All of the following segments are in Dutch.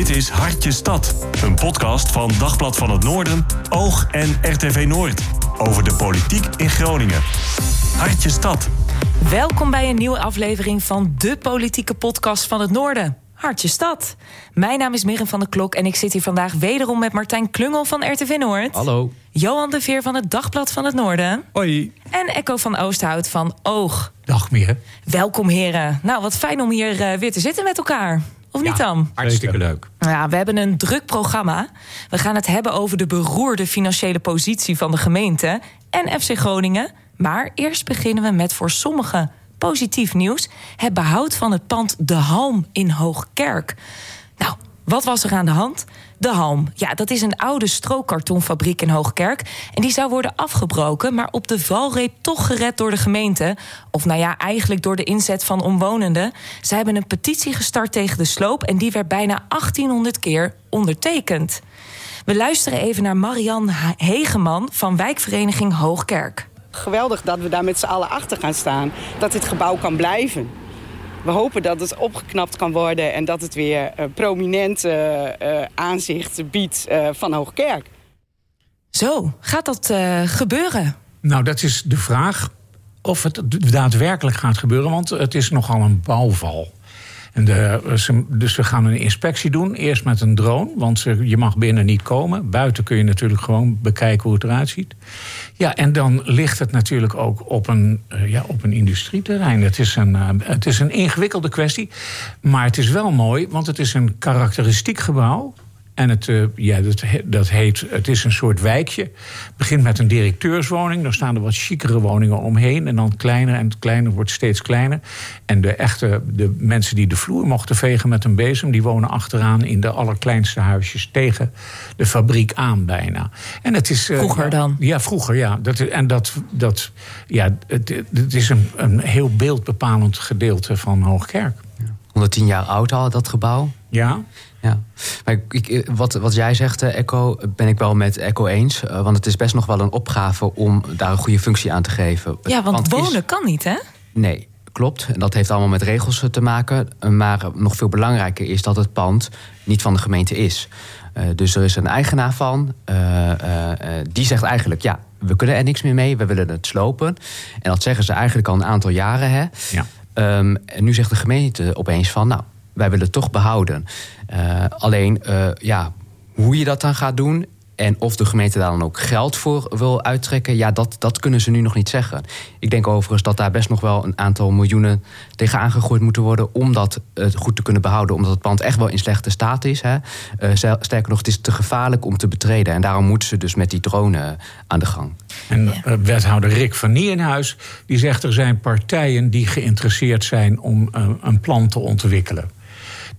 Dit is Hartje Stad, een podcast van Dagblad van het Noorden, Oog en RTV Noord. Over de politiek in Groningen. Hartje Stad. Welkom bij een nieuwe aflevering van de politieke podcast van het Noorden. Hartje Stad. Mijn naam is Mirren van der Klok en ik zit hier vandaag wederom met Martijn Klungel van RTV Noord. Hallo. Johan de Veer van het Dagblad van het Noorden. Hoi. En Echo van Oosthout van Oog. Dag Mirren. Welkom heren. Nou, wat fijn om hier uh, weer te zitten met elkaar. Of niet dan? Hartstikke leuk. Ja, we hebben een druk programma. We gaan het hebben over de beroerde financiële positie van de gemeente en FC Groningen. Maar eerst beginnen we met voor sommigen positief nieuws: het behoud van het pand De Halm in Hoogkerk. Nou, wat was er aan de hand? De Halm, ja, dat is een oude strookkartonfabriek in Hoogkerk. En die zou worden afgebroken, maar op de valreep toch gered door de gemeente. Of nou ja, eigenlijk door de inzet van omwonenden. Ze hebben een petitie gestart tegen de sloop en die werd bijna 1800 keer ondertekend. We luisteren even naar Marian Hegeman van wijkvereniging Hoogkerk. Geweldig dat we daar met z'n allen achter gaan staan. Dat dit gebouw kan blijven. We hopen dat het opgeknapt kan worden en dat het weer uh, prominent uh, aanzicht biedt van Hoogkerk. Zo, gaat dat gebeuren? Nou, dat is de vraag of het daadwerkelijk gaat gebeuren, want het is nogal een bouwval. En ze, dus we gaan een inspectie doen. Eerst met een drone, want je mag binnen niet komen. Buiten kun je natuurlijk gewoon bekijken hoe het eruit ziet. Ja, en dan ligt het natuurlijk ook op een, uh, ja, op een industrieterrein. Het is een, uh, het is een ingewikkelde kwestie. Maar het is wel mooi, want het is een karakteristiek gebouw. En het, uh, ja, dat, dat heet, het is een soort wijkje. Het begint met een directeurswoning. Dan staan er wat chicere woningen omheen. En dan kleiner en het kleiner wordt steeds kleiner. En de echte de mensen die de vloer mochten vegen met een bezem... die wonen achteraan in de allerkleinste huisjes tegen de fabriek aan bijna. En het is, uh, vroeger dan? Ja, vroeger, ja. Dat, en dat, dat, ja, het, het is een, een heel beeldbepalend gedeelte van Hoogkerk. 110 jaar oud al, dat gebouw. Ja. Ja, maar ik, wat, wat jij zegt, Echo, ben ik wel met Echo eens. Want het is best nog wel een opgave om daar een goede functie aan te geven. Ja, want, want wonen is... kan niet, hè? Nee, klopt. En dat heeft allemaal met regels te maken. Maar nog veel belangrijker is dat het pand niet van de gemeente is. Uh, dus er is een eigenaar van. Uh, uh, die zegt eigenlijk, ja, we kunnen er niks meer mee. We willen het slopen. En dat zeggen ze eigenlijk al een aantal jaren, hè? Ja. Um, en nu zegt de gemeente opeens van, nou, wij willen het toch behouden. Uh, alleen, uh, ja, hoe je dat dan gaat doen en of de gemeente daar dan ook geld voor wil uittrekken, ja, dat, dat kunnen ze nu nog niet zeggen. Ik denk overigens dat daar best nog wel een aantal miljoenen tegenaan gegooid moeten worden om dat uh, goed te kunnen behouden. Omdat het pand echt wel in slechte staat is. Hè. Uh, sterker nog, het is te gevaarlijk om te betreden. En daarom moeten ze dus met die drone aan de gang. En uh, wethouder Rick van Nieuwenhuis die zegt er zijn partijen die geïnteresseerd zijn om een plan te ontwikkelen.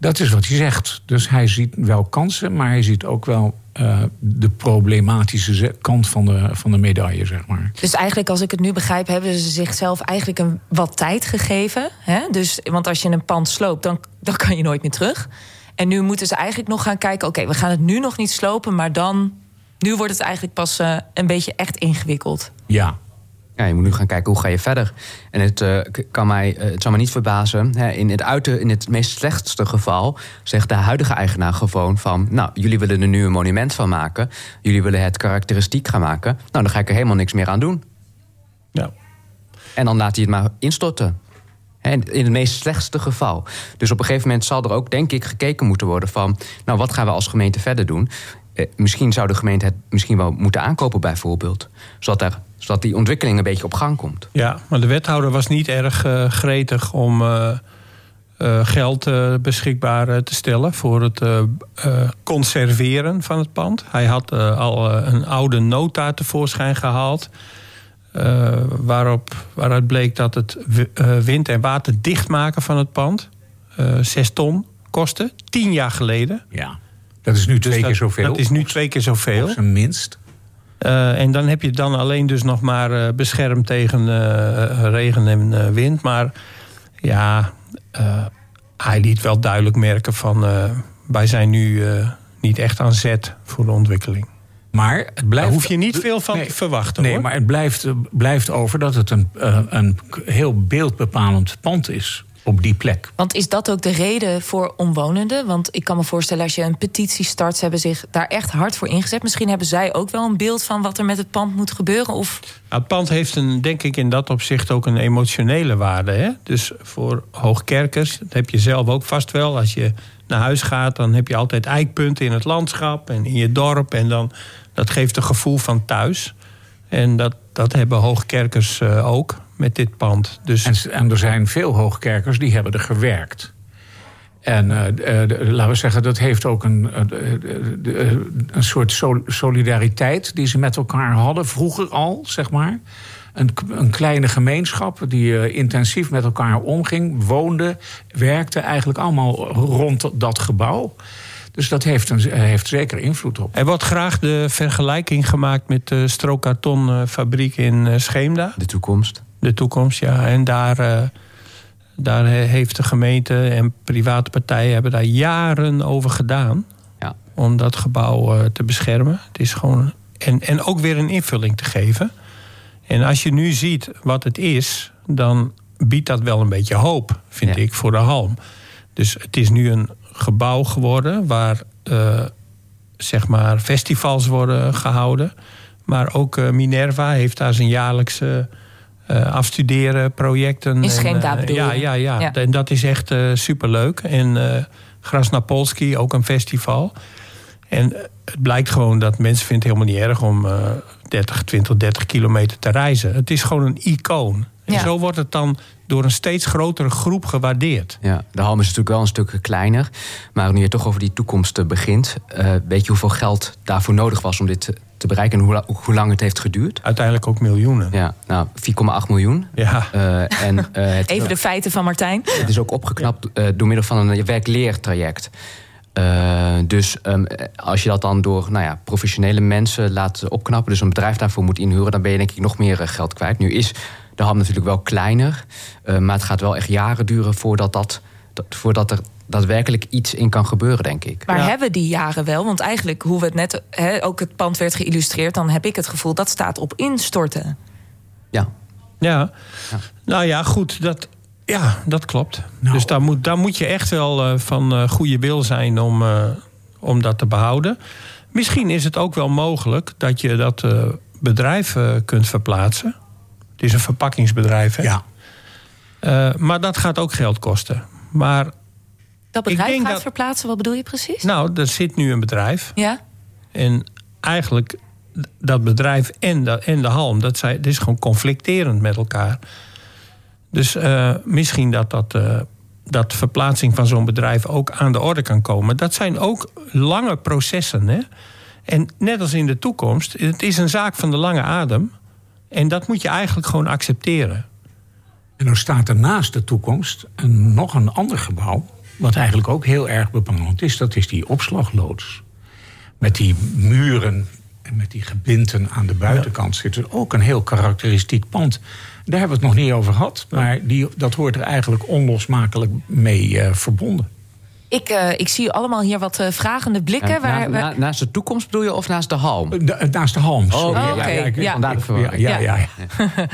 Dat is wat hij zegt. Dus hij ziet wel kansen, maar hij ziet ook wel uh, de problematische kant van de, van de medaille, zeg maar. Dus eigenlijk, als ik het nu begrijp, hebben ze zichzelf eigenlijk een, wat tijd gegeven. Hè? Dus, want als je een pand sloopt, dan, dan kan je nooit meer terug. En nu moeten ze eigenlijk nog gaan kijken: oké, okay, we gaan het nu nog niet slopen, maar dan. Nu wordt het eigenlijk pas uh, een beetje echt ingewikkeld. Ja, ja, je moet nu gaan kijken hoe ga je verder. En het, uh, kan mij, uh, het zal me niet verbazen. Hè, in, het uiter, in het meest slechtste geval zegt de huidige eigenaar gewoon van... nou, jullie willen er nu een monument van maken. Jullie willen het karakteristiek gaan maken. Nou, dan ga ik er helemaal niks meer aan doen. Ja. En dan laat hij het maar instorten. In het meest slechtste geval. Dus op een gegeven moment zal er ook, denk ik, gekeken moeten worden van... nou, wat gaan we als gemeente verder doen? Eh, misschien zou de gemeente het misschien wel moeten aankopen, bijvoorbeeld. Zodat, er, zodat die ontwikkeling een beetje op gang komt. Ja, maar de wethouder was niet erg uh, gretig om uh, uh, geld beschikbaar te stellen voor het conserveren van het pand. Hij had al een oude nota tevoorschijn gehaald. waarop, waaruit bleek dat het wind- en water dichtmaken van het pand zes ton kostte. Tien jaar geleden. Ja. Dat is nu twee dus keer dat, zoveel. Dat is nu twee keer zoveel. Op zijn minst. Uh, en dan heb je dan alleen dus nog maar uh, beschermd tegen uh, regen en wind. Maar ja, hij liet wel duidelijk merken van... wij zijn nu niet echt aan zet voor de ontwikkeling. Maar het blijft. Daar hoef je niet veel van nee, te verwachten. Nee, hoor. maar het blijft, blijft over dat het een, een heel beeldbepalend pand is. Op die plek. Want is dat ook de reden voor omwonenden? Want ik kan me voorstellen, als je een petitie start, ze hebben zich daar echt hard voor ingezet. Misschien hebben zij ook wel een beeld van wat er met het pand moet gebeuren. Of... Nou, het pand heeft een, denk ik in dat opzicht ook een emotionele waarde. Hè? Dus voor hoogkerkers, dat heb je zelf ook vast wel. Als je naar huis gaat, dan heb je altijd eikpunten in het landschap en in je dorp. En dan, dat geeft een gevoel van thuis. En dat, dat hebben hoogkerkers uh, ook met dit pand. Dus... En, en, er zijn veel hoogkerkers die hebben er gewerkt. En uh, uh, laten we zeggen, dat heeft ook een, een soort solidariteit die ze met elkaar hadden, vroeger al, zeg maar. Een, een kleine gemeenschap die intensief met elkaar omging, woonde, werkte eigenlijk allemaal rond dat gebouw. Dus dat heeft, een, heeft zeker invloed op. Er wordt graag de vergelijking gemaakt met de strookkartonfabriek in Scheemda. De toekomst. De toekomst, ja. En daar, uh, daar heeft de gemeente en private partijen hebben daar jaren over gedaan. Ja. Om dat gebouw uh, te beschermen. Het is gewoon. En, en ook weer een invulling te geven. En als je nu ziet wat het is, dan biedt dat wel een beetje hoop, vind Ja. ik, voor de Halm. Dus het is nu een gebouw geworden waar uh, zeg maar festivals worden gehouden. Maar ook Minerva heeft daar zijn jaarlijkse uh, afstuderen projecten. In Scheemda En, bedoel ja, ja, ja, Ja. En dat is echt uh, superleuk. En uh, Grasnapolski, ook een festival. En eh, het blijkt gewoon dat mensen vinden het helemaal niet erg om uh, 30, 20, 30 kilometer te reizen. Het is gewoon een icoon. En Ja. zo wordt het dan door een steeds grotere groep gewaardeerd. Ja, de Halm is natuurlijk wel een stuk kleiner. Maar nu je toch over die toekomst eh, begint... eh, weet je hoeveel geld daarvoor nodig was om dit te- bereiken... en hoe, la- hoe lang het heeft geduurd? Uiteindelijk ook miljoenen. Ja, nou, 4,8 miljoen. Ja. Eh, en, eh, het, Even de feiten van Martijn. het is ook opgeknapt eh, door middel van een werk-leertraject. Eh, dus ehm, als je dat dan door nou ja, professionele mensen laat opknappen... dus een bedrijf daarvoor moet inhuren... dan ben je denk ik nog meer geld kwijt. Nu is de ham natuurlijk wel kleiner... eh, maar het gaat wel echt jaren duren voordat, dat, dat, voordat er daadwerkelijk iets in kan gebeuren, denk ik. Maar Ja. hebben die jaren wel? Want eigenlijk, hoe we het net, hè, ook het pand werd geïllustreerd... dan heb ik het gevoel dat staat op instorten. Ja, Ja. Ja. Nou ja, goed. Dat, ja, dat klopt. Nou. Dus daar moet, daar moet je echt wel eh, van eh, goede wil zijn om, eh, om dat te behouden. Misschien is het ook wel mogelijk dat je dat eh, bedrijf eh, kunt verplaatsen. Het is een verpakkingsbedrijf, hè? Ja. Eh, maar dat gaat ook geld kosten. Maar Dat Ik bedrijf denk gaat dat- verplaatsen, wat bedoel je precies? nou, er zit nu een bedrijf. Ja? En eigenlijk dat bedrijf en de, en de halm, dat, dat is gewoon conflicterend met elkaar. Dus eh, misschien dat, dat, eh, dat verplaatsing van zo'n bedrijf ook aan de orde kan komen. Dat zijn ook lange processen. Hè? En net als in de toekomst, het is een zaak van de lange adem. En dat moet je eigenlijk gewoon accepteren. En dan staat er naast de toekomst een, nog een ander gebouw. Wat eigenlijk ook heel erg bepalend is. Dat is die opslagloods. Met die muren en met die gebinten aan de buitenkant zit er ook een heel karakteristiek pand. Daar hebben we het nog niet over gehad. Maar die, dat hoort er eigenlijk onlosmakelijk mee eh, verbonden. Ik, eh, ik zie allemaal hier wat eh, vragende blikken. Ja, waar, na- waar- na- naast de toekomst bedoel je of naast de halm? Naast de halm. sorry. Oh, oké. ik- Ja. Ja, ja, ja, ja.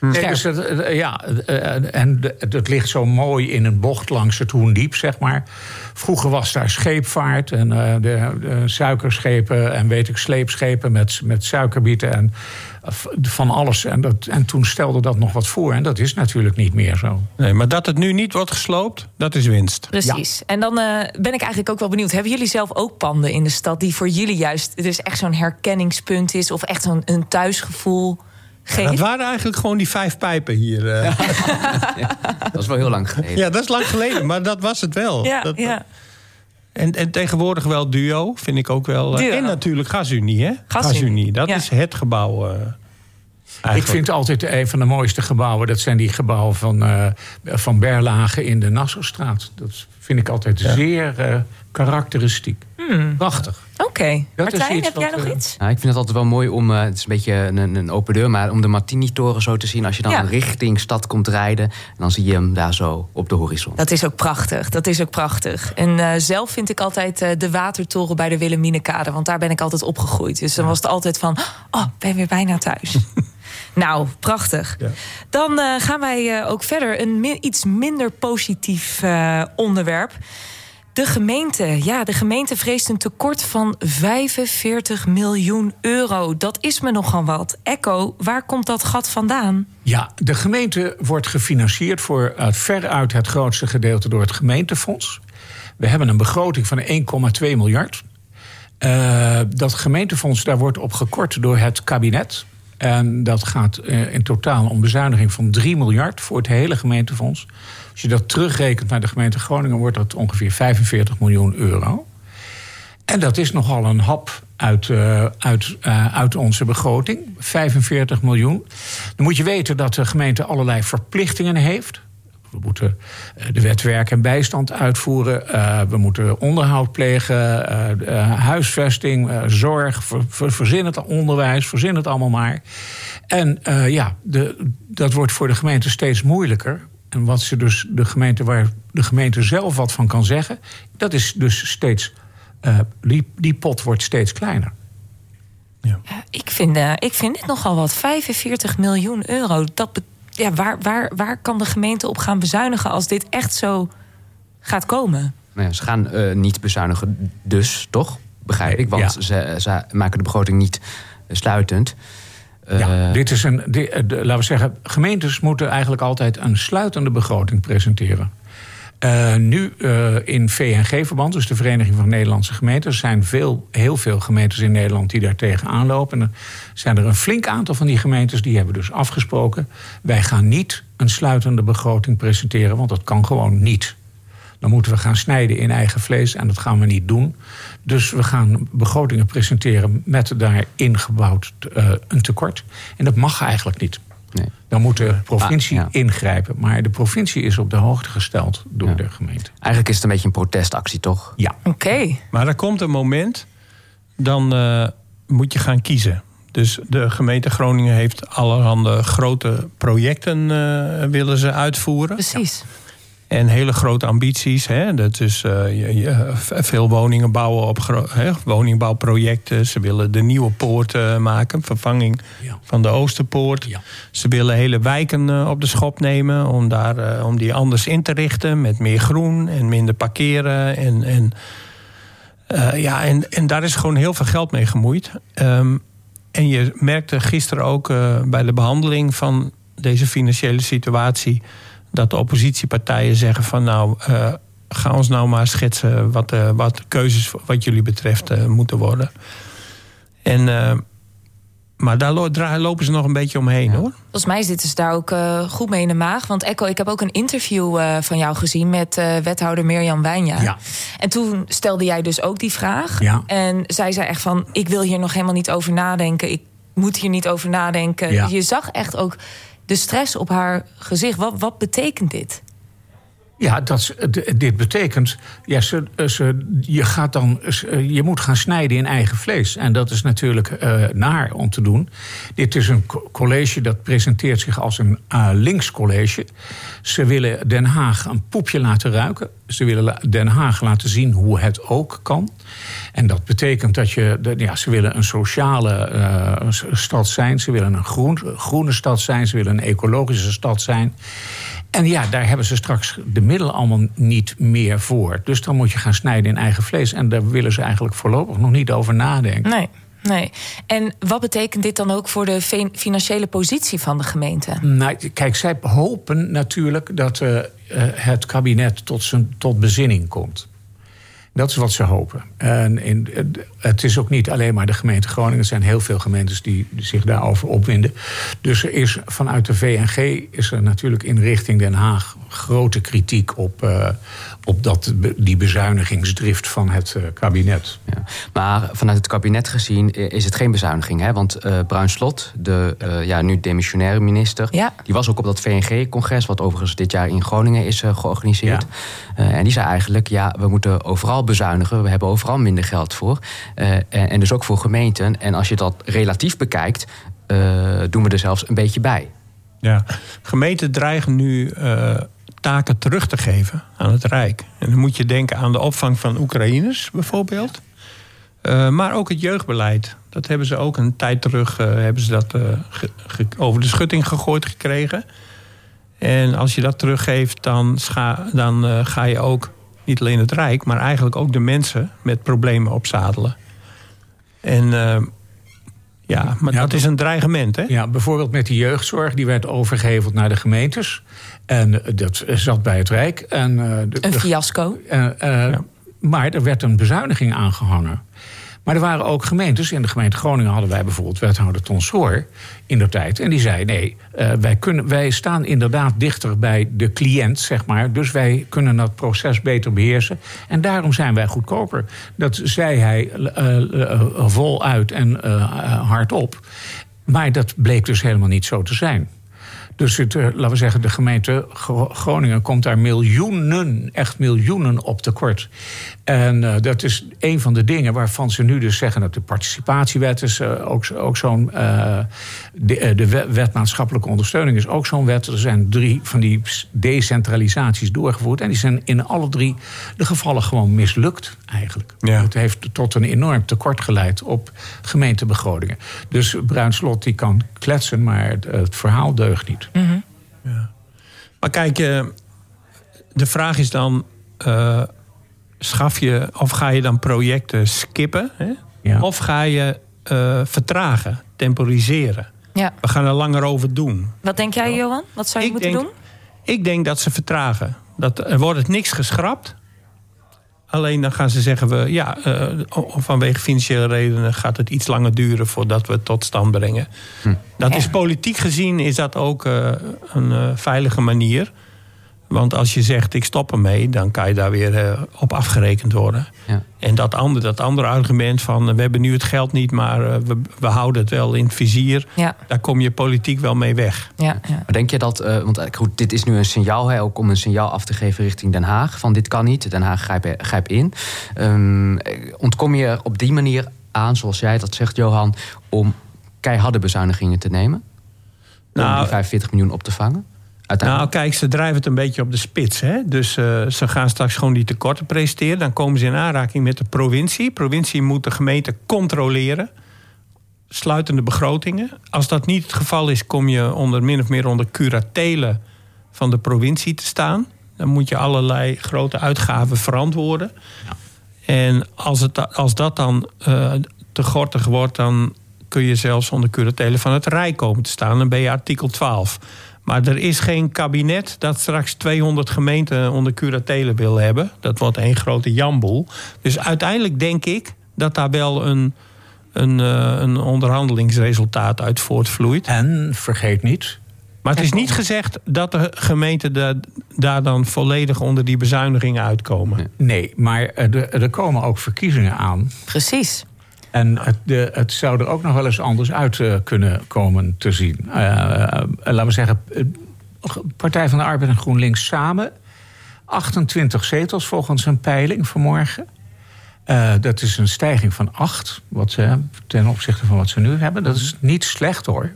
Nee, dus het, eh, ja, eh, en de- het ligt zo mooi in een bocht langs het Hoendiep, zeg maar. Vroeger was daar scheepvaart en eh, de, de suikerschepen en weet ik, sleepschepen met, met suikerbieten en eh, van alles. En, dat, en toen stelde dat nog wat voor en dat is natuurlijk niet meer zo. Nee, maar dat het nu niet wordt gesloopt, dat is winst. Precies. En dan eh, ben ik eigenlijk ook wel benieuwd. Hebben jullie zelf ook panden in de stad die voor jullie juist dus echt zo'n herkenningspunt is of echt zo'n een Dat waren eigenlijk gewoon die vijf pijpen hier. eh. Dat is wel heel lang geleden. Ja, dat is lang geleden, maar dat was het wel. ja, dat, ja. En, en tegenwoordig wel duo, vind ik ook wel. eh, Duo. En natuurlijk Gasunie, hè? Gasunie, dat ja. is het gebouw. Ik vind altijd een van de mooiste gebouwen, dat zijn die gebouwen van, eh, van Berlage in de Nassaustraat. Dat vind ik altijd zeer eh, karakteristiek. Prachtig. Oké. Martijn, heb jij wat, nog eh, iets? Nou, ik vind het altijd wel mooi om, eh, het is een beetje een, een open deur, maar om de Martini-toren zo te zien als je dan Ja. richting stad komt rijden. En dan zie je hem daar zo op de horizon. Dat is ook prachtig. Dat is ook prachtig. En eh, zelf vind ik altijd eh, de watertoren bij de Wilhelminekade. Want daar ben ik altijd opgegroeid. Dus dan was het altijd van, oh, ben weer bijna thuis. Nou, prachtig. Ja. Dan eh, gaan wij eh, ook verder. Een mi- iets minder positief eh, onderwerp. De gemeente. Ja, de gemeente vreest een tekort van 45 miljoen euro. Dat is me nogal wat. Echo, waar komt dat gat vandaan? Ja, de gemeente wordt gefinancierd voor veruit het grootste gedeelte door het gemeentefonds. We hebben een begroting van 1,2 miljard. Dat gemeentefonds, daar wordt op gekort door het kabinet. En dat gaat uh, in totaal om bezuiniging van 3 miljard voor het hele gemeentefonds. Als je dat terugrekent naar de gemeente Groningen, wordt dat ongeveer 45 miljoen euro. En dat is nogal een hap uit, uh, uit, uh, uit onze begroting. 45 miljoen. Dan moet je weten dat de gemeente allerlei verplichtingen heeft. We moeten uh, de wet werk en bijstand uitvoeren. we moeten onderhoud plegen, huisvesting, zorg, ver, ver, verzin het onderwijs, verzin het allemaal maar. En ja, de, dat wordt voor de gemeente steeds moeilijker. En wat ze dus de gemeente, waar de gemeente zelf wat van kan zeggen, dat is dus steeds uh, die, die pot wordt steeds kleiner. Ja. Ik, vind, uh, ik vind dit nogal wat. 45 miljoen euro. Dat ja, waar, waar, waar kan de gemeente op gaan bezuinigen als dit echt zo gaat komen? Nou ja, ze gaan uh, niet bezuinigen, dus toch? Begrijp ik. Want ja. ze, ze, maken de begroting niet sluitend. Ja, dit is een. Dit, de, laten we zeggen, gemeentes moeten eigenlijk altijd een sluitende begroting presenteren. Uh, nu uh, in VNG-verband, dus de Vereniging van Nederlandse Gemeenten, er zijn veel, heel veel gemeentes in Nederland die daar tegenaan lopen. En er zijn er een flink aantal van die gemeentes die hebben dus afgesproken: wij gaan niet een sluitende begroting presenteren, want dat kan gewoon niet. Dan moeten we gaan snijden in eigen vlees en dat gaan we niet doen. Dus we gaan begrotingen presenteren met daarin gebouwd uh, een tekort. En dat mag eigenlijk niet. Nee. Dan moet de provincie ah, ja. ingrijpen. Maar de provincie is op de hoogte gesteld door ja. de gemeente. Eigenlijk is het een beetje een protestactie, toch? Ja. Oké. Okay. Maar er komt een moment, dan uh, moet je gaan kiezen. Dus de gemeente Groningen heeft allerhande grote projecten uh, willen ze uitvoeren. Precies. Ja. En hele grote ambities. Hè? Dat is uh, je, je, veel woningen bouwen op hè, woningbouwprojecten. Ze willen de nieuwe poort uh, maken, vervanging ja. van de Oosterpoort. Ja. Ze willen hele wijken uh, op de schop nemen om, daar, om die anders in te richten. Met meer groen en minder parkeren. En, en, ja, en, en daar is gewoon heel veel geld mee gemoeid. Um, en je merkte gisteren ook bij de behandeling van deze financiële situatie dat de oppositiepartijen zeggen van nou, uh, ga ons nou maar schetsen wat, uh, wat de keuzes wat jullie betreft uh, moeten worden. En, maar daar, daar, lopen ze nog een beetje omheen hoor. Volgens mij zitten ze daar ook goed mee in de maag. Want Echo, ik heb ook een interview van jou gezien met wethouder Mirjam Wijnja. Ja. En toen stelde jij dus ook die vraag. Ja. En zij zei echt van, ik wil hier nog helemaal niet over nadenken. Ik moet hier niet over nadenken. Ja. Je zag echt ook de stress op haar gezicht. Wat, wat betekent dit? Ja, dat, dit betekent, ja, ze, ze, je, gaat dan, je moet gaan snijden in eigen vlees. En dat is natuurlijk uh, naar om te doen. Dit is een college dat presenteert zich als een uh, links college. Ze willen Den Haag een poepje laten ruiken. Ze willen Den Haag laten zien hoe het ook kan. En dat betekent dat je, ja, ze willen een sociale uh, stad zijn. Ze willen een groen, groene stad zijn. Ze willen een ecologische stad zijn. En ja, daar hebben ze straks de middelen allemaal niet meer voor. Dus dan moet je gaan snijden in eigen vlees. En daar willen ze eigenlijk voorlopig nog niet over nadenken. Nee. Nee. En wat betekent dit dan ook voor de financiële positie van de gemeente? Nou, kijk, zij hopen natuurlijk dat uh, het kabinet tot, zijn, tot bezinning komt. Dat is wat ze hopen. En in, het is ook niet alleen maar de gemeente Groningen. Er zijn heel veel gemeentes die zich daarover opwinden. Dus er is vanuit de VNG is er natuurlijk in richting Den Haag grote kritiek op, uh, op dat, die bezuinigingsdrift van het uh, kabinet. Ja. Maar vanuit het kabinet gezien is het geen bezuiniging. Hè? Want uh, Bruin Slot, de ja, nu demissionaire minister, ja. die was ook op dat VNG-congres, wat overigens dit jaar in Groningen is georganiseerd. Ja. en die zei eigenlijk: ja, we moeten overal bezuinigen. We hebben overal minder geld voor. Uh, en, en, dus ook voor gemeenten. En als je dat relatief bekijkt, uh, doen we er zelfs een beetje bij. Ja, gemeenten dreigen nu uh, taken terug te geven aan het Rijk. En dan moet je denken aan de opvang van Oekraïners bijvoorbeeld. Uh, maar ook het jeugdbeleid. Dat hebben ze ook een tijd terug uh, hebben ze dat, uh, ge, over de schutting gegooid gekregen. En als je dat teruggeeft, dan, dan ga je ook niet alleen het Rijk, maar eigenlijk ook de mensen met problemen opzadelen. En ja, maar ja, dat is een dreigement, hè? Ja, bijvoorbeeld met de jeugdzorg, die werd overgeheveld naar de gemeentes. En dat zat bij het Rijk. En, de, een fiasco. Ja. Maar er werd een bezuiniging aangehangen. Maar er waren ook gemeentes. In de gemeente Groningen hadden wij bijvoorbeeld wethouder Ton Soor in de tijd. En die zei: nee, uh, wij, kunnen, wij staan inderdaad dichter bij de cliënt, zeg maar. Dus wij kunnen dat proces beter beheersen. En daarom zijn wij goedkoper. Dat zei hij uh, uh, voluit en hardop. Maar dat bleek dus helemaal niet zo te zijn. Dus het, uh, laten we zeggen, de gemeente Groningen komt daar miljoenen, echt miljoenen op tekort. En uh, dat is een van de dingen waarvan ze nu dus zeggen dat de participatiewet is uh, ook, ook zo'n. de, de wet maatschappelijke ondersteuning is ook zo'n wet. Er zijn drie van die decentralisaties doorgevoerd. En die zijn in alle drie de gevallen gewoon mislukt, eigenlijk. Ja. Het heeft tot een enorm tekort geleid op gemeentebegrotingen. Dus Bruinslot die kan kletsen, maar het, het verhaal deugt niet. Mm -hmm. ja. Maar kijk, de vraag is dan schaf je of ga je dan projecten skippen? Hè? Ja. Of ga je uh, vertragen, temporiseren? Ja. We gaan er langer over doen. Wat denk jij, Johan? Wat zou je ik moeten denk, doen? Ik denk dat ze vertragen. Dat, er wordt het niks geschrapt. Alleen dan gaan ze zeggen we, ja, uh, vanwege financiële redenen gaat het iets langer duren voordat we het tot stand brengen. Hm. Dat ja. is politiek gezien is dat ook uh, een uh, veilige manier. Want als je zegt ik stop ermee, dan kan je daar weer uh, op afgerekend worden. Ja. En dat andere, dat andere argument van we hebben nu het geld niet, maar uh, we, we, houden het wel in het vizier. Ja. Daar kom je politiek wel mee weg. Ja, maar denk je dat, uh, want goed, dit is nu een signaal, hè, ook om een signaal af te geven richting Den Haag. Van dit kan niet, Den Haag grijp, grijp in. Um, ontkom je op die manier aan, zoals jij dat zegt, Johan, om keiharde bezuinigingen te nemen? Nou, om die 45 miljoen op te vangen? Nou, kijk, ze drijven het een beetje op de spits. Hè? Dus uh, ze gaan straks gewoon die tekorten presenteren. Dan komen ze in aanraking met de provincie. De provincie moet de gemeente controleren. Sluitende begrotingen. Als dat niet het geval is, kom je onder min of meer onder curatelen van de provincie te staan. Dan moet je allerlei grote uitgaven verantwoorden. Ja. En als, het, als dat dan uh, te gortig wordt, dan kun je zelfs onder curatelen van het Rijk komen te staan. Dan ben je artikel 12. Maar er is geen kabinet dat straks 200 gemeenten onder curatelen wil hebben. Dat wordt één grote jamboel. Dus uiteindelijk denk ik dat daar wel een, een, een onderhandelingsresultaat uit voortvloeit. En vergeet niet. Maar het is niet gezegd dat de gemeenten de, daar dan volledig onder die bezuinigingen uitkomen. Nee, maar er, er komen ook verkiezingen aan. Precies. En het, het, zou er ook nog wel eens anders uit uh, kunnen komen te zien. Uh, laten we zeggen, Partij van de Arbeid en GroenLinks samen. 28 zetels volgens een peiling vanmorgen. Uh, dat is een stijging van 8 wat ze, ten opzichte van wat ze nu hebben. Dat is niet slecht hoor.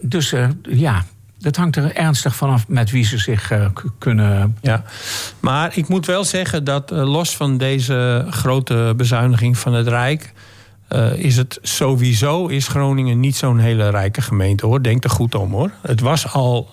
dus ja, dat hangt er ernstig vanaf met wie ze zich uh, kunnen. Ja, maar ik moet wel zeggen dat uh, los van deze grote bezuiniging van het Rijk. Uh, is het sowieso is Groningen niet zo'n hele rijke gemeente hoor. Denk er goed om hoor. Het was al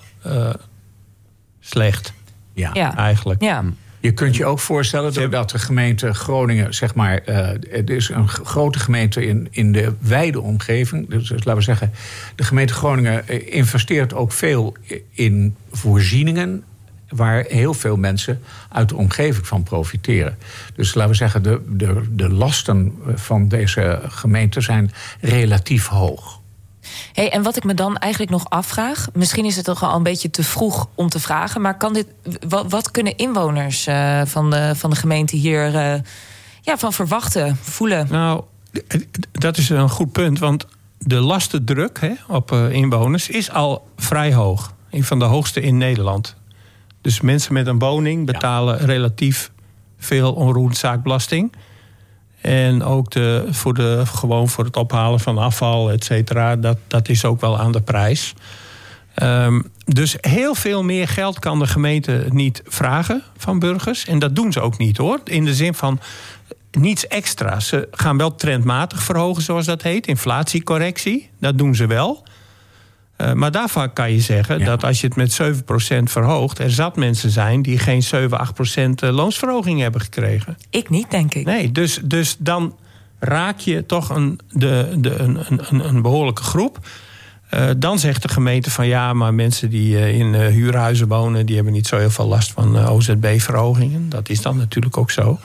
slecht. Ja. ja. Eigenlijk. Ja. Je kunt je ook voorstellen dat de gemeente Groningen, zeg maar, uh, het is een grote gemeente in, in de wijde omgeving. Dus, dus laten we zeggen, de gemeente Groningen eh, investeert ook veel in voorzieningen waar heel veel mensen uit de omgeving van profiteren. Dus laten we zeggen, de, de, de lasten van deze gemeente zijn relatief hoog. Hey, en wat ik me dan eigenlijk nog afvraag, misschien is het toch al een beetje te vroeg om te vragen, maar kan dit, wat, wat kunnen inwoners uh, van, de, van de gemeente hier uh, ja, van verwachten, voelen? Nou, dat is een goed punt, want de lastendruk hè, op uh, inwoners is al vrij hoog. Een van de hoogste in Nederland. Dus mensen met een woning betalen ja. relatief veel onroerendzaakbelasting. En ook de, voor, de, gewoon voor het ophalen van afval, et cetera, dat, dat is ook wel aan de prijs. Um, dus heel veel meer geld kan de gemeente niet vragen van burgers. En dat doen ze ook niet hoor. In de zin van, niets extra. Ze gaan wel trendmatig verhogen, zoals dat heet. Inflatiecorrectie, dat doen ze wel. Uh, maar daarvan kan je zeggen Ja. dat als je het met 7% verhoogt... er zat mensen zijn die geen 7, 8% loonsverhoging hebben gekregen. Ik niet, denk ik. Nee, dus, dus dan raak je toch een, de, de, een, een, een behoorlijke groep. Eh, dan zegt de gemeente van ja, maar mensen die eh, in eh, huurhuizen wonen... die hebben niet zo heel veel last van eh, OZB-verhogingen. Dat is dan natuurlijk ook zo.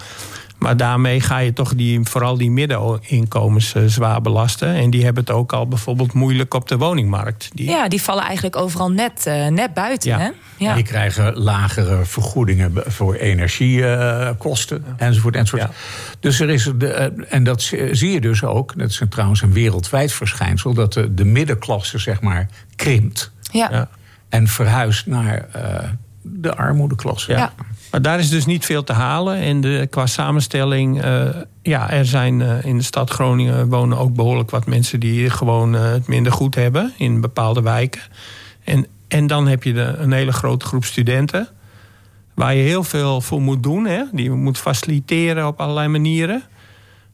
Maar daarmee ga je toch die, vooral die middeninkomens eh, zwaar belasten. En die hebben het ook al bijvoorbeeld moeilijk op de woningmarkt. Die, Ja, die vallen eigenlijk overal net, eh, net buiten. Ja. Hè? Ja. Die krijgen lagere vergoedingen voor energiekosten enzovoort. enzovoort. Ja. Dus er is, de, eh, en dat zie je dus ook, dat is een- trouwens een wereldwijd verschijnsel, dat de, de middenklasse zeg maar krimpt Ja. Ja. en verhuist naar eh, de armoedeklasse. Ja. Maar daar is dus niet veel te halen. En de, qua samenstelling, eh, ja, er zijn eh, in de stad Groningen wonen ook behoorlijk wat mensen die gewoon eh, het minder goed hebben in bepaalde wijken. En, en dan heb je de, een hele grote groep studenten. Waar je heel veel voor moet doen. Hè? Die je moet faciliteren op allerlei manieren.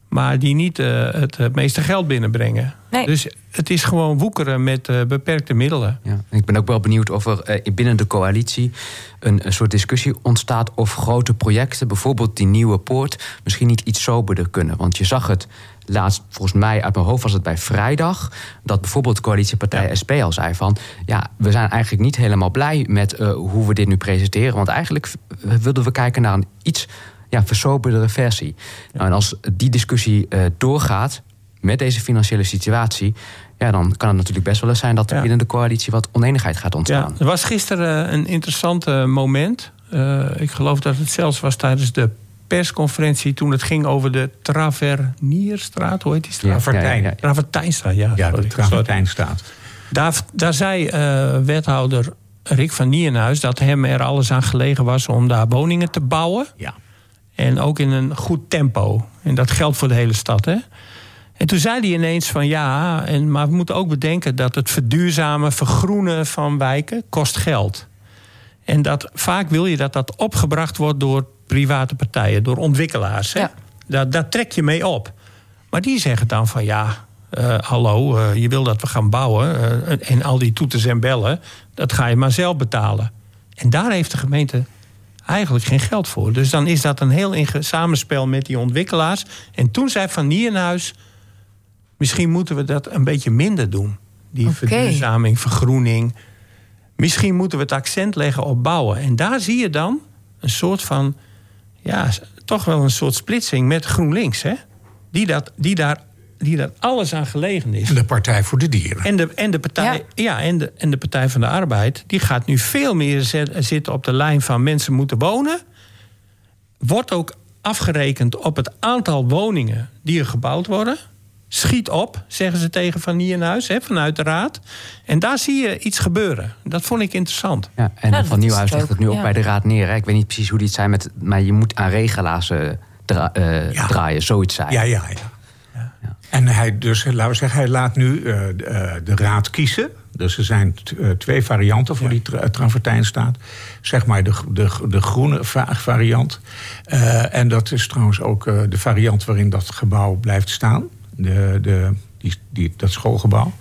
Maar die niet het, het meeste geld binnenbrengen. Nee. Dus het is gewoon woekeren met eh, beperkte middelen. Ja, ik ben ook wel benieuwd of er eh, binnen de coalitie een, een soort discussie ontstaat of grote projecten, bijvoorbeeld die nieuwe poort, misschien niet iets soberder kunnen. Want je zag het laatst, volgens mij uit mijn hoofd was het bij vrijdag, dat bijvoorbeeld coalitiepartij SP al zei van, ja, we zijn eigenlijk niet helemaal blij met eh, hoe we dit nu presenteren, want eigenlijk wilden we kijken naar een iets ja, versoberdere versie. Nou, en als die discussie doorgaat met deze financiële situatie, ja, dan kan het natuurlijk best wel eens zijn dat er Ja. binnen de coalitie wat oneenigheid gaat Ja, ontstaan. er was gisteren eh, een interessant moment. Eh, ik geloof dat het zelfs was tijdens de persconferentie... toen het ging over de Travernierstraat. Hoe heet die straat? Travertijn. Ja, ja, ja. Ja. De Travertijn staat. Daar, daar zei eh, wethouder Rick van Nierenhuis... dat hem er alles aan gelegen was om daar woningen te bouwen. Ja. En ook in een goed tempo. En dat geldt voor de hele stad, hè? En toen zei hij ineens van ja, en, maar we moeten ook bedenken dat het verduurzamen, vergroenen van wijken kost geld. En dat vaak wil je dat dat opgebracht wordt door private partijen, door ontwikkelaars. Hè? Ja. Daar, daar trek je mee op. Maar die zeggen dan van ja, eh, hallo, eh, je wil dat we gaan bouwen. eh, en al die toeters en bellen, dat ga je maar zelf betalen. En daar heeft de gemeente eigenlijk geen geld voor. Dus dan is dat een heel samenspel met die ontwikkelaars. En toen zei Van Nierenhuis... misschien moeten we dat een beetje minder doen. Die Oké. verduurzaming, vergroening. Misschien moeten we het accent leggen op bouwen. En daar zie je dan een soort van... ja, toch wel een soort splitsing met GroenLinks. Hè? Die, dat, die, daar, die daar alles aan gelegen is. De Partij voor de Dieren. En de, en de, partij, ja. en, de, en de Partij van de Arbeid die gaat nu veel meer zet- zitten op de lijn van mensen moeten wonen. Wordt ook afgerekend op het aantal woningen die er gebouwd worden. Schiet op, zeggen ze tegen Van Nieuwenhuis, hè, vanuit de raad. En daar zie je iets gebeuren. Dat vond ik interessant. Ja, en Ja, Van is Nieuwhuis het legt het nu ook bij de raad neer. Hè. Ik weet niet precies hoe die het zijn, met, maar je moet aan regelaars eh, dra- eh, Ja. draaien, zoiets zijn. Ja, ja, ja. En hij, dus, laten we zeggen, hij laat nu eh, de, de raad kiezen. Dus er zijn twee varianten voor die tra travertijnstaat. Zeg maar de, de, de groene va- variant. Eh, en dat is trouwens ook eh, de variant waarin dat gebouw blijft staan. De, de, die, die, dat schoolgebouw.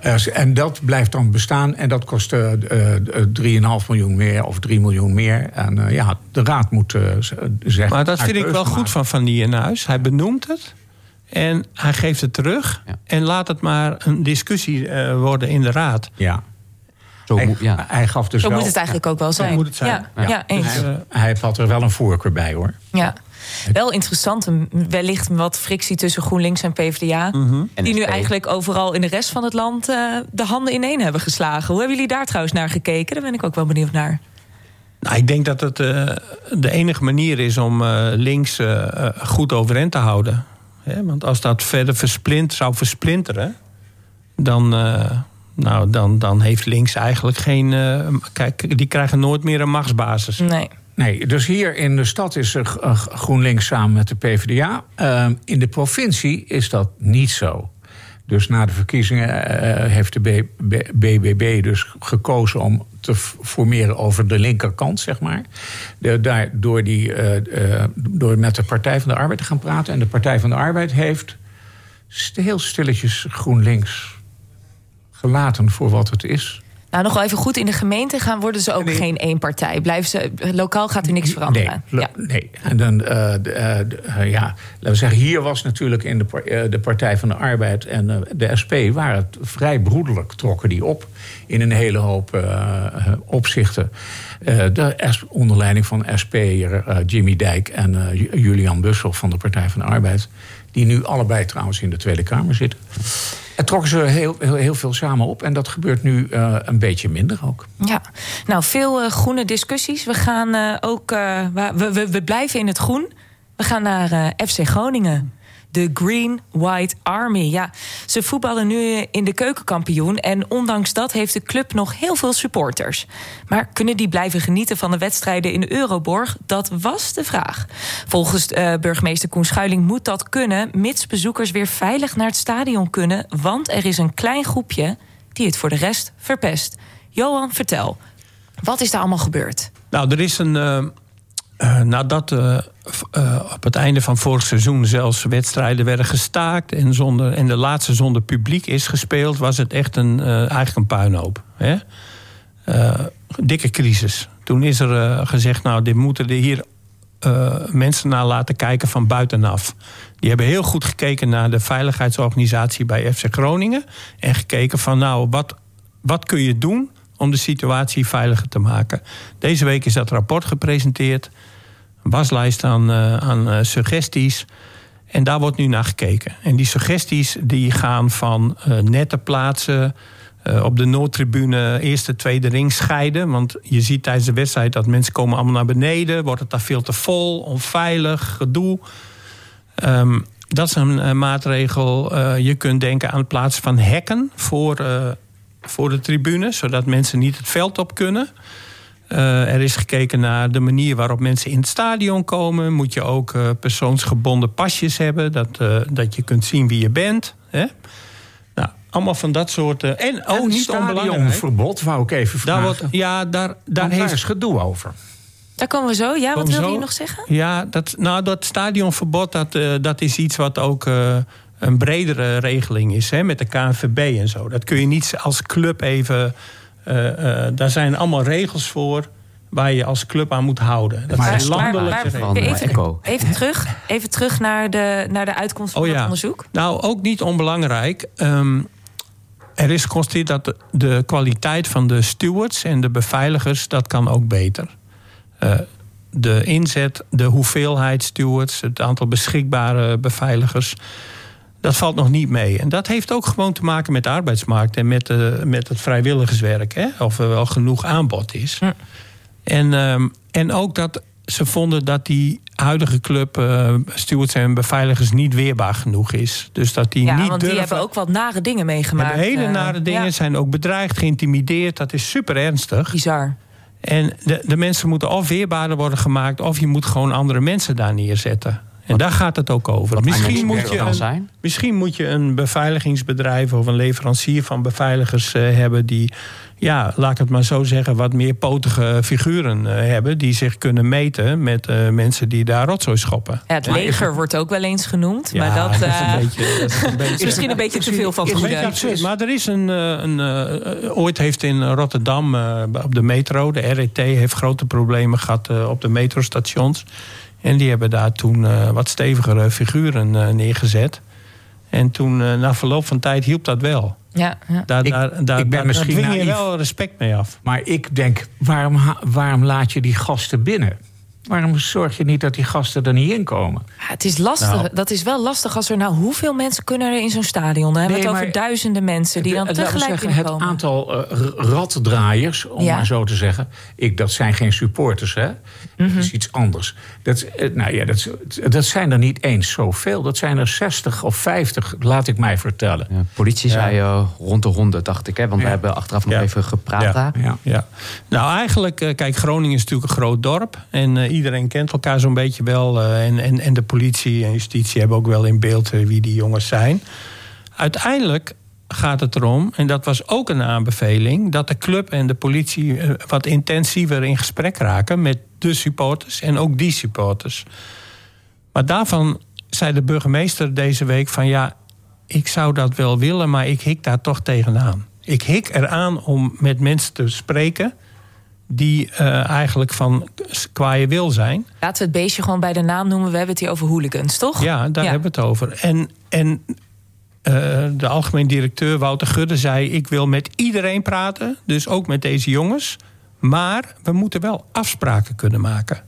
Eh, en dat blijft dan bestaan en dat kost eh eh, 3,5 miljoen meer of 3 miljoen meer. En eh, ja, de raad moet eh, zeggen. Maar dat vind ik wel goed van Van Nieuwenhuis. Hij benoemt het. En hij geeft het terug. Ja. En laat het maar een discussie eh, worden in de raad. Ja. Zo Hij, moet- ja. hij gaf dus Zo wel, moet het eigenlijk ook wel zijn. moet het zijn. Ja, ja. eens. Hij, hij had er wel een voorkeur bij hoor. Ja. Wel interessant, een- wellicht wat frictie tussen GroenLinks en PvdA. Mhm. Die nu eigenlijk overal in de rest van het land eh, de handen ineen hebben geslagen. Hoe hebben jullie daar trouwens naar gekeken? Daar ben ik ook wel benieuwd naar. Nou, ik denk dat het eh, de enige manier is om eh, links eh, eh, goed overeind te houden. Hè, want als dat verder versplint, zou versplinteren, dan, eh, nou, dan, dan heeft links eigenlijk geen. eh, kijk, die krijgen nooit meer een machtsbasis. Nee. Nee, dus hier in de stad is er eh, GroenLinks samen met de PvdA. Ehm, in de provincie is dat niet zo. Dus na de verkiezingen eh, heeft de B- B- BBB dus gekozen om te formeren over de linkerkant, zeg maar. De, daar, door, die, uh, door met de Partij van de Arbeid te gaan praten. En de Partij van de Arbeid heeft heel stilletjes GroenLinks gelaten voor wat het is. Nou, nog wel even goed. In de gemeente gaan, worden ze ook geen één partij. Blijven ze, lokaal gaat er niks veranderen. Nee, ja. nee. en dan, uh, uh, ja, laten we zeggen, hier was natuurlijk in de, de Partij van de Arbeid en de SP waren het vrij broederlijk, trokken die op in een hele hoop opzichten. de onder leiding van SP'er Jimmy Dijk en Julian Bussel van de Partij van de Arbeid, die nu allebei trouwens in de Tweede Kamer zitten. En trokken ze heel, heel, veel samen op. En dat gebeurt nu uh, een beetje minder ook. Ja, nou, veel uh, groene discussies. We gaan uh, ook. we, we, we, blijven in het groen. We gaan naar FC Groningen de Green White Army. Ja, ze voetballen nu in de keukenkampioen. En ondanks dat heeft de club nog heel veel supporters. Maar kunnen die blijven genieten van de wedstrijden in Euroborg? Dat was de vraag. Volgens uh, burgemeester Koen Schuiling moet dat kunnen, mits bezoekers weer veilig naar het stadion kunnen. Want er is een klein groepje die het voor de rest verpest. Johan, vertel. Wat is daar allemaal gebeurd? Nou, er is een. Uh, uh, nadat uh, uh, op het einde van vorig seizoen zelfs wedstrijden werden gestaakt en, zonder, en de laatste zonder publiek is gespeeld, was het echt een, eigenlijk een puinhoop. Hè? dikke crisis. Toen is er gezegd, nou, dit moeten er hier mensen naar laten kijken van buitenaf. Die hebben heel goed gekeken naar de veiligheidsorganisatie bij FC Groningen. En gekeken van, nou, wat, wat kun je doen om de situatie veiliger te maken. Deze week is dat rapport gepresenteerd. Een waslijst aan, uh, aan uh, suggesties. En daar wordt nu naar gekeken. En die suggesties die gaan van uh, nette plaatsen... op de Noordtribune eerste, tweede ring scheiden. Want je ziet tijdens de wedstrijd dat mensen komen allemaal naar beneden. Wordt het daar veel te vol, onveilig, gedoe. Um, dat is een maatregel. je kunt denken aan het plaatsen van hekken voor voor de tribune, zodat mensen niet het veld op kunnen. Uh, er is gekeken naar de manier waarop mensen in het stadion komen. Moet je ook uh, persoonsgebonden pasjes hebben, dat, uh, dat je kunt zien wie je bent. Hè? Nou, allemaal van dat soort. en ook niet onbelangrijk. verbod, wou ik even vragen. Daar wordt, ja, daar, daar heeft... daar is gedoe over. Daar komen we zo. Ja, wat wilde je nog zeggen? Ja, dat, nou, dat stadionverbod, dat, dat is iets wat ook een bredere regeling is hè, met de KNVB en zo. Dat kun je niet als club even. Uh, uh, daar zijn allemaal regels voor waar je als club aan moet houden. Dat maar, zijn landelijke regels. Even, even, terug, even terug naar de, naar de uitkomst van oh, ja. het onderzoek. Nou, ook niet onbelangrijk. Um, er is geconstateerd dat de, de, kwaliteit van de stewards en de beveiligers... dat kan ook beter. Uh, de inzet, de hoeveelheid stewards... het aantal beschikbare beveiligers dat valt nog niet mee. En dat heeft ook gewoon te maken met de arbeidsmarkt en met, uh, met het vrijwilligerswerk. Hè? Of er wel genoeg aanbod is. Ja. En, um, en ook dat ze vonden dat die huidige club uh, stewards en beveiligers niet weerbaar genoeg is. Dus dat die ja, niet want durven... die hebben ook wat nare dingen meegemaakt. hele nare uh, dingen, ja. zijn ook bedreigd, geïntimideerd. Dat is super ernstig. Bizar. En de, de mensen moeten of weerbaarder worden gemaakt... of je moet gewoon andere mensen daar neerzetten. En daar gaat het ook over. Misschien moet, je een, zijn? misschien moet je een beveiligingsbedrijf of een leverancier van beveiligers uh, hebben die, ja, laat ik het maar zo zeggen, wat meer potige figuren uh, hebben. Die zich kunnen meten met uh, mensen die daar rotzooi schoppen. Ja, het leger ja, wordt ook wel eens genoemd. Ja, maar dat, dat, is, een beetje, dat is, een beetje, is misschien een beetje te veel van goede. Maar er is een. een ooit heeft in Rotterdam op de metro, de RET, heeft grote problemen gehad op de metrostations. En die hebben daar toen uh, wat stevigere figuren uh, neergezet. En toen, uh, na verloop van tijd, hielp dat wel. Ja, ja. Daar, ik, daar, daar, ik ben daar, misschien daar dwing je wel respect mee af. Maar ik denk, waarom, waarom laat je die gasten binnen? Waarom zorg je niet dat die gasten er niet in komen? Ja, het is lastig. Nou, dat is wel lastig als er nou hoeveel mensen kunnen er in zo'n stadion? Dan hebben we het over duizenden mensen die dan tegelijk zeggen, Het aantal uh, raddraaiers, om ja. maar zo te zeggen. Ik, dat zijn geen supporters, hè? Dat mm -hmm. is iets anders. Dat, nou ja, dat, dat zijn er niet eens zoveel. Dat zijn er 60 of 50, laat ik mij vertellen. Ja, politie ja. zei uh, rond de 100, dacht ik. Hè? Want we hebben achteraf nog even gepraat daar. Ja. Nou, eigenlijk, uh, kijk, Groningen is natuurlijk een groot dorp. En iedereen kent elkaar zo'n beetje wel. Uh, en, en, en de politie en justitie hebben ook wel in beeld uh, wie die jongens zijn. Uiteindelijk gaat het erom, en dat was ook een aanbeveling, dat de club en de politie eh, wat intensiever in gesprek raken met de supporters en ook die supporters. Maar daarvan zei de burgemeester deze week van ja, ik zou dat wel willen, maar ik hik daar toch tegenaan. Ik hik eraan om met mensen te spreken die uh, eigenlijk van kwaaie wil zijn. Laten we het beestje gewoon bij de naam noemen. We hebben het hier over hooligans, toch? Ja, daar hebben we het over. En, en uh, de algemeen directeur Wouter Gudde zei... ik wil met iedereen praten, dus ook met deze jongens. Maar we moeten wel afspraken kunnen maken.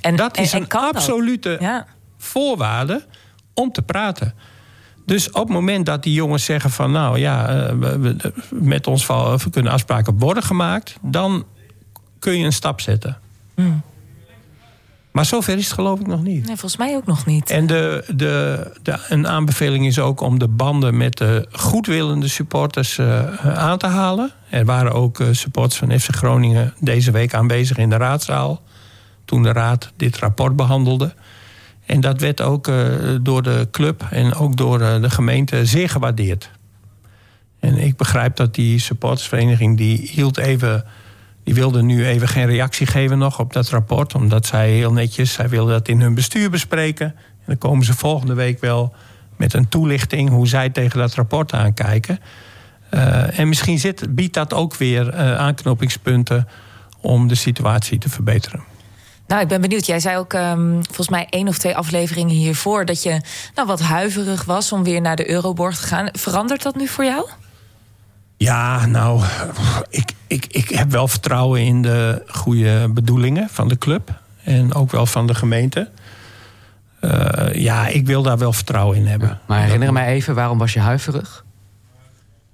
En dat is en, en een absolute ja. voorwaarde om te praten. Dus op het moment dat die jongens zeggen van... nou ja, we, met ons we kunnen afspraken worden gemaakt... dan kun je een stap zetten. Mm. Maar zover is het geloof ik nog niet. Nee, volgens mij ook nog niet. En de, de, de, een aanbeveling is ook om de banden met de goedwillende supporters uh, aan te halen. Er waren ook uh, supporters van FC Groningen deze week aanwezig in de raadzaal. Toen de raad dit rapport behandelde. En dat werd ook uh, door de club en ook door de gemeente zeer gewaardeerd. En ik begrijp dat die supportersvereniging die hield even die wilden nu even geen reactie geven nog op dat rapport. Omdat zij heel netjes, zij wilden dat in hun bestuur bespreken. En dan komen ze volgende week wel met een toelichting hoe zij tegen dat rapport aankijken. Uh, en misschien zit, biedt dat ook weer uh, aanknopingspunten om de situatie te verbeteren. Nou, ik ben benieuwd. Jij zei ook um, volgens mij één of twee afleveringen hiervoor dat je nou, wat huiverig was om weer naar de Euroborg te gaan. Verandert dat nu voor jou? Ja, nou, ik, ik, ik heb wel vertrouwen in de goede bedoelingen van de club. En ook wel van de gemeente. Uh, ja, ik wil daar wel vertrouwen in hebben. Ja, maar herinner mij even, waarom was je huiverig?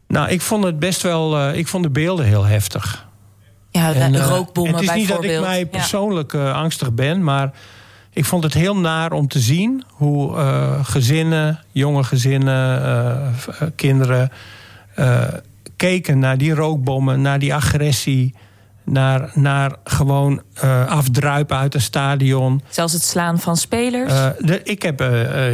Nou, ik vond het best wel. Uh, ik vond de beelden heel heftig. Ja, de en, uh, rookbommen Het is niet dat ik mij persoonlijk ja. angstig ben, maar ik vond het heel naar om te zien hoe gezinnen, jonge gezinnen, kinderen keken naar die rookbommen, naar die agressie. Naar, naar gewoon uh, afdruipen uit een stadion. Zelfs het slaan van spelers? Uh, de, ik heb uh,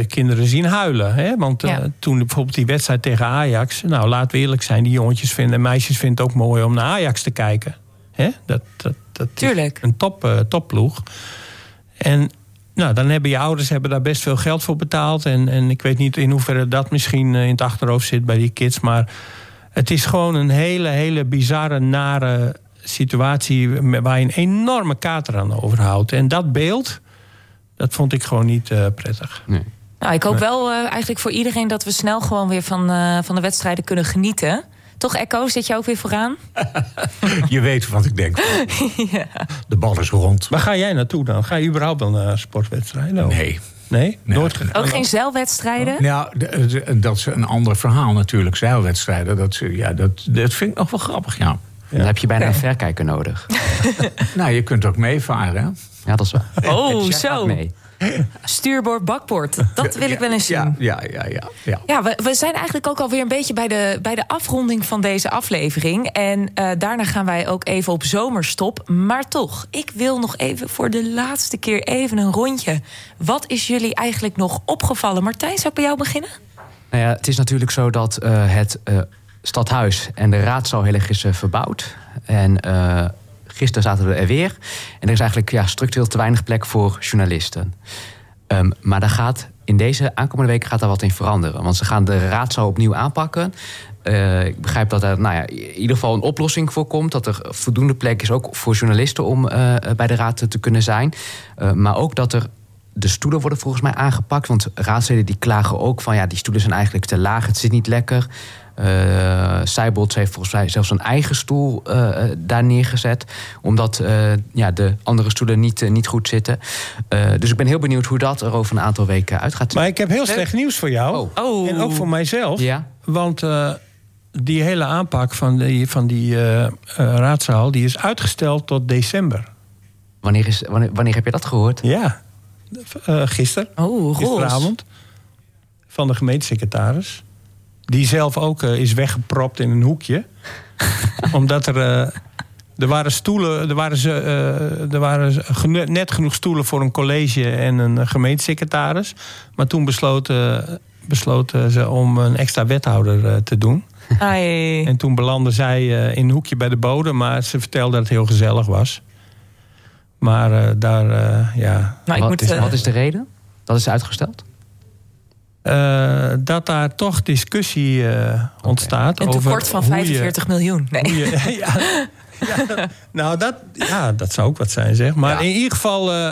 kinderen zien huilen. Hè? Want ja. toen bijvoorbeeld die wedstrijd tegen Ajax... nou, laten we eerlijk zijn, die jongetjes vinden... en meisjes vinden het ook mooi om naar Ajax te kijken. Hè? Dat, dat, dat Tuurlijk. een top, topploeg. En nou, dan hebben je ouders hebben daar best veel geld voor betaald. En, en ik weet niet in hoeverre dat misschien in het achterhoofd zit bij die kids... maar het is gewoon een hele, hele bizarre, nare situatie... waar je een enorme kater aan overhoudt. En dat beeld, dat vond ik gewoon niet uh, prettig. Nee. Nou, ik hoop wel uh, eigenlijk voor iedereen dat we snel gewoon weer van, uh, van de wedstrijden kunnen genieten. Toch, Echo, zit je ook weer vooraan? je weet wat ik denk. ja. De bal is rond. Waar ga jij naartoe dan? Ga je überhaupt dan naar sportwedstrijden? Nee. Nee? Nooit Ook geen zeilwedstrijden? Ja, dat is een ander verhaal natuurlijk. Zeilwedstrijden, dat, ja, dat, dat vind ik nog wel grappig, ja. Dan heb je bijna een verkijker nodig. nou, je kunt ook meevaren. Ja, dat is waar. Oh, zo. Mee. Stuurboord, bakboord. Dat wil ik wel eens zien. Ja, ja, ja. Ja, ja. we, we zijn eigenlijk ook alweer een beetje bij de, bij de afronding van deze aflevering. En uh, daarna gaan wij ook even op zomerstop. Maar toch, ik wil nog even voor de laatste keer even een rondje. Wat is jullie eigenlijk nog opgevallen? Martijn, zou ik bij jou beginnen? Nou ja, het is natuurlijk zo dat uh, het uh, stadhuis en de raadzaal heel erg is verbouwd. En Gisteren zaten we er weer. En er is eigenlijk ja, structureel te weinig plek voor journalisten. Um, maar daar gaat in deze aankomende weken gaat daar wat in veranderen. Want ze gaan de raadzaal opnieuw aanpakken. Uh, ik begrijp dat er nou ja, in ieder geval een oplossing voor komt. Dat er voldoende plek is ook voor journalisten om uh, bij de raad te kunnen zijn. Maar ook dat er de stoelen worden volgens mij aangepakt. Want raadsleden die klagen ook van ja, die stoelen zijn eigenlijk te laag. Het zit niet lekker. Uh, heeft volgens mij zelfs een eigen stoel uh, daar neergezet. Omdat uh, ja, de andere stoelen niet, niet goed zitten. dus ik ben heel benieuwd hoe dat er over een aantal weken uitgaat. Maar ik heb heel slecht nieuws voor jou. Oh. oh. En ook voor mijzelf. Ja? Want die hele aanpak van die, van die raadzaal... die is uitgesteld tot december. Wanneer, is, wanneer, wanneer heb je dat gehoord? Ja, gisteren. Oh, gisteravond. Van de gemeentesecretaris. Die zelf ook uh, is weggepropt in een hoekje. Omdat er. Uh, er waren stoelen, er waren, ze, uh, er waren net genoeg stoelen voor een college en een gemeentesecretaris. Maar toen besloot besloten ze om een extra wethouder eh, te doen. Ai. En toen belandde zij eh, in een hoekje bij de bodem, maar ze vertelde dat het heel gezellig was. Maar eh, daar, eh, ja. Nou, ik wat, moet, is, eh, wat is de reden? Dat is uitgesteld? Eh, dat daar toch discussie eh, ontstaat. Een over tekort van hoe je- 45 miljoen. Nee. je- ja, ja, nou, dat, ja, dat zou ook wat zijn, zeg. Maar Ja. in ieder geval, eh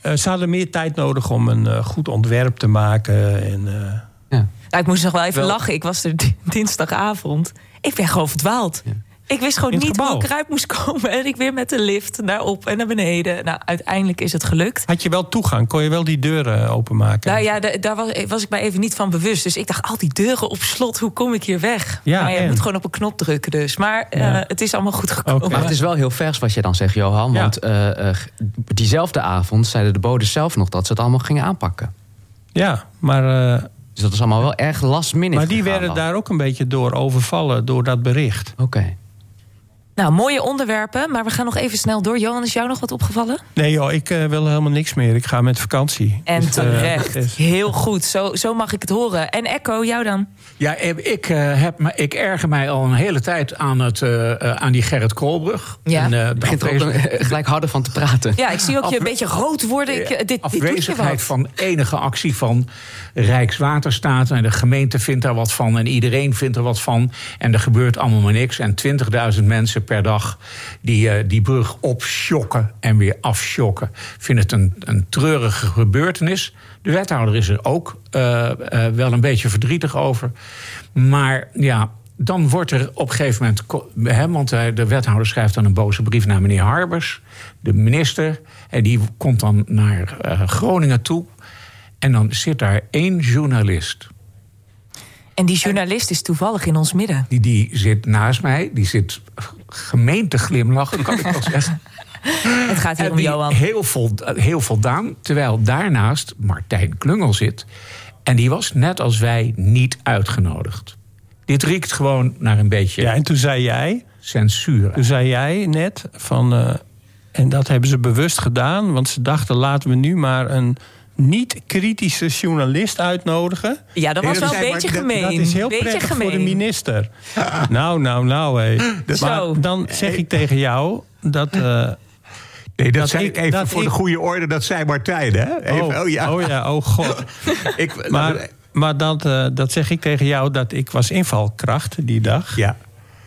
eh, ze hadden meer tijd nodig om een goed ontwerp te maken. En, eh, Ja. Nou, ik moest nog wel even Wel- lachen. Ik was er di- dinsdagavond. Ik ben gewoon verdwaald. Ik wist gewoon niet hoe ik eruit moest komen. En ik weer met de lift naar op en naar beneden. Nou, uiteindelijk is het gelukt. had je wel toegang? Kon je wel die deuren openmaken? Nou ja, da- daar was, was ik mij even niet van bewust. Dus ik dacht, al die deuren op slot, hoe kom ik hier weg? Ja, maar je en? moet gewoon op een knop drukken dus. Maar eh, het is allemaal goed gekomen. Maar het is wel heel vers wat je dan zegt, Johan. Ja. Want eh, eh, diezelfde avond zeiden de boden zelf nog dat ze het allemaal gingen aanpakken. Ja, maar, eh, Dus dat is allemaal wel erg last minute maar die gegaan werden dan. daar ook een beetje door overvallen, door dat bericht. Oké. Nou, mooie onderwerpen. Maar we gaan nog even snel door. Johan, is jou nog wat opgevallen? Nee joh, ik eh, wil helemaal niks meer. Ik ga met vakantie. En Dus, eh, terecht. is- Heel goed. Zo, zo mag ik het horen. En Echo, jou dan? Ja, ik, eh, heb me, ik erger mij al een hele tijd aan, het, eh, eh, aan die Gerrit Koolbrug. Ja. En, eh, de Begint er ook gelijk harder van te praten. Ja, ik zie ook je een beetje rood worden. Ik, eh, dit, afwezigheid wat. van enige actie van Rijkswaterstaat. En de gemeente vindt daar wat van. En iedereen vindt er wat van. En er gebeurt allemaal maar niks. En 20.000 mensen per dag die eh, die brug opschokken en weer afschokken. Vinden het een, een treurige gebeurtenis. De wethouder is er ook eh, eh, wel een beetje verdrietig over. Maar ja, dan wordt er op een gegeven moment. Hè, want eh, de wethouder schrijft dan een boze brief naar meneer Harbers, de minister. En die komt dan naar Groningen toe. En dan zit daar één journalist. En die journalist is toevallig in ons midden. Die, die zit naast mij. Die zit gemeen te glimlachen, kan ik wel zeggen. Het gaat hier En om die Johan. Heel, vol, heel voldaan. Terwijl daarnaast Martijn Klungel zit. En die was net als wij niet uitgenodigd. Dit riekt gewoon naar een beetje Ja, en toen zei jij, censuur. toen zei jij net van. eh, en dat hebben ze bewust gedaan, want ze dachten laten we nu maar een niet-kritische journalist uitnodigen. Ja, dat was wel een beetje gemeen. Dat is heel beetje prettig gemeen. voor de minister. Nou, nou, nou, hé. Maar dan zeg ik tegen jou dat. eh, Nee, dat, Dat zei ik- even dat voor ik- de goede orde. Dat zei Martijn, hè? Even, oh, ja. oh ja, oh god. Ik, Maar, maar dat, eh, dat zeg ik tegen jou dat ik was invalkracht die dag. ja.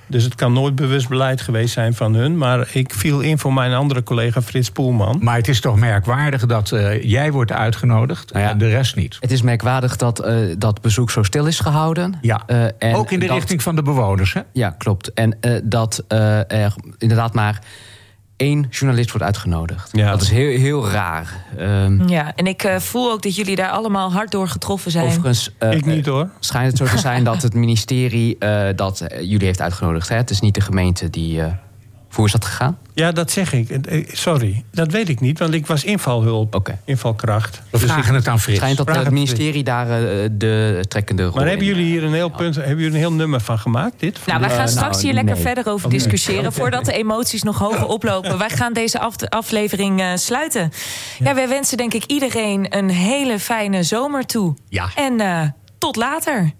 Dus het kan nooit bewust beleid geweest zijn van hun. Maar ik viel in voor mijn andere collega Frits Poelman. Maar het is toch merkwaardig dat eh, jij wordt uitgenodigd Nou ja. en de rest niet. Het is merkwaardig dat eh, dat bezoek zo stil is gehouden. Ja, Eh, en ook in de dat- richting van de bewoners. Hè? Ja, klopt. En eh, dat eh, er inderdaad maar één journalist wordt uitgenodigd. Ja. Dat is heel, heel raar. Ehm, Ja, en ik eh, voel ook dat jullie daar allemaal hard door getroffen zijn. Overigens eh, ik niet hoor. schijnt het zo te zijn dat het ministerie eh, dat eh, jullie heeft uitgenodigd. Hè? Het is niet de gemeente die... eh, hoe is dat gegaan? Ja, dat zeg ik. Eh, Sorry, dat weet ik niet, want ik was invalhulp. Invalkracht. We Dus vragen het aan Frits. schijnt dat het ministerie daar eh, de trekkende rol Maar hebben jullie eh, hier een heel punt, hebben jullie een heel nummer van gemaakt? Dit? Nou, wij gaan Eh, straks nou, hier lekker nee. verder over Oké. discussiëren... voordat de emoties nog hoger oplopen. Wij gaan deze af- aflevering eh, sluiten. Ja. wij wensen denk ik iedereen een hele fijne zomer toe. Ja. En eh, tot later.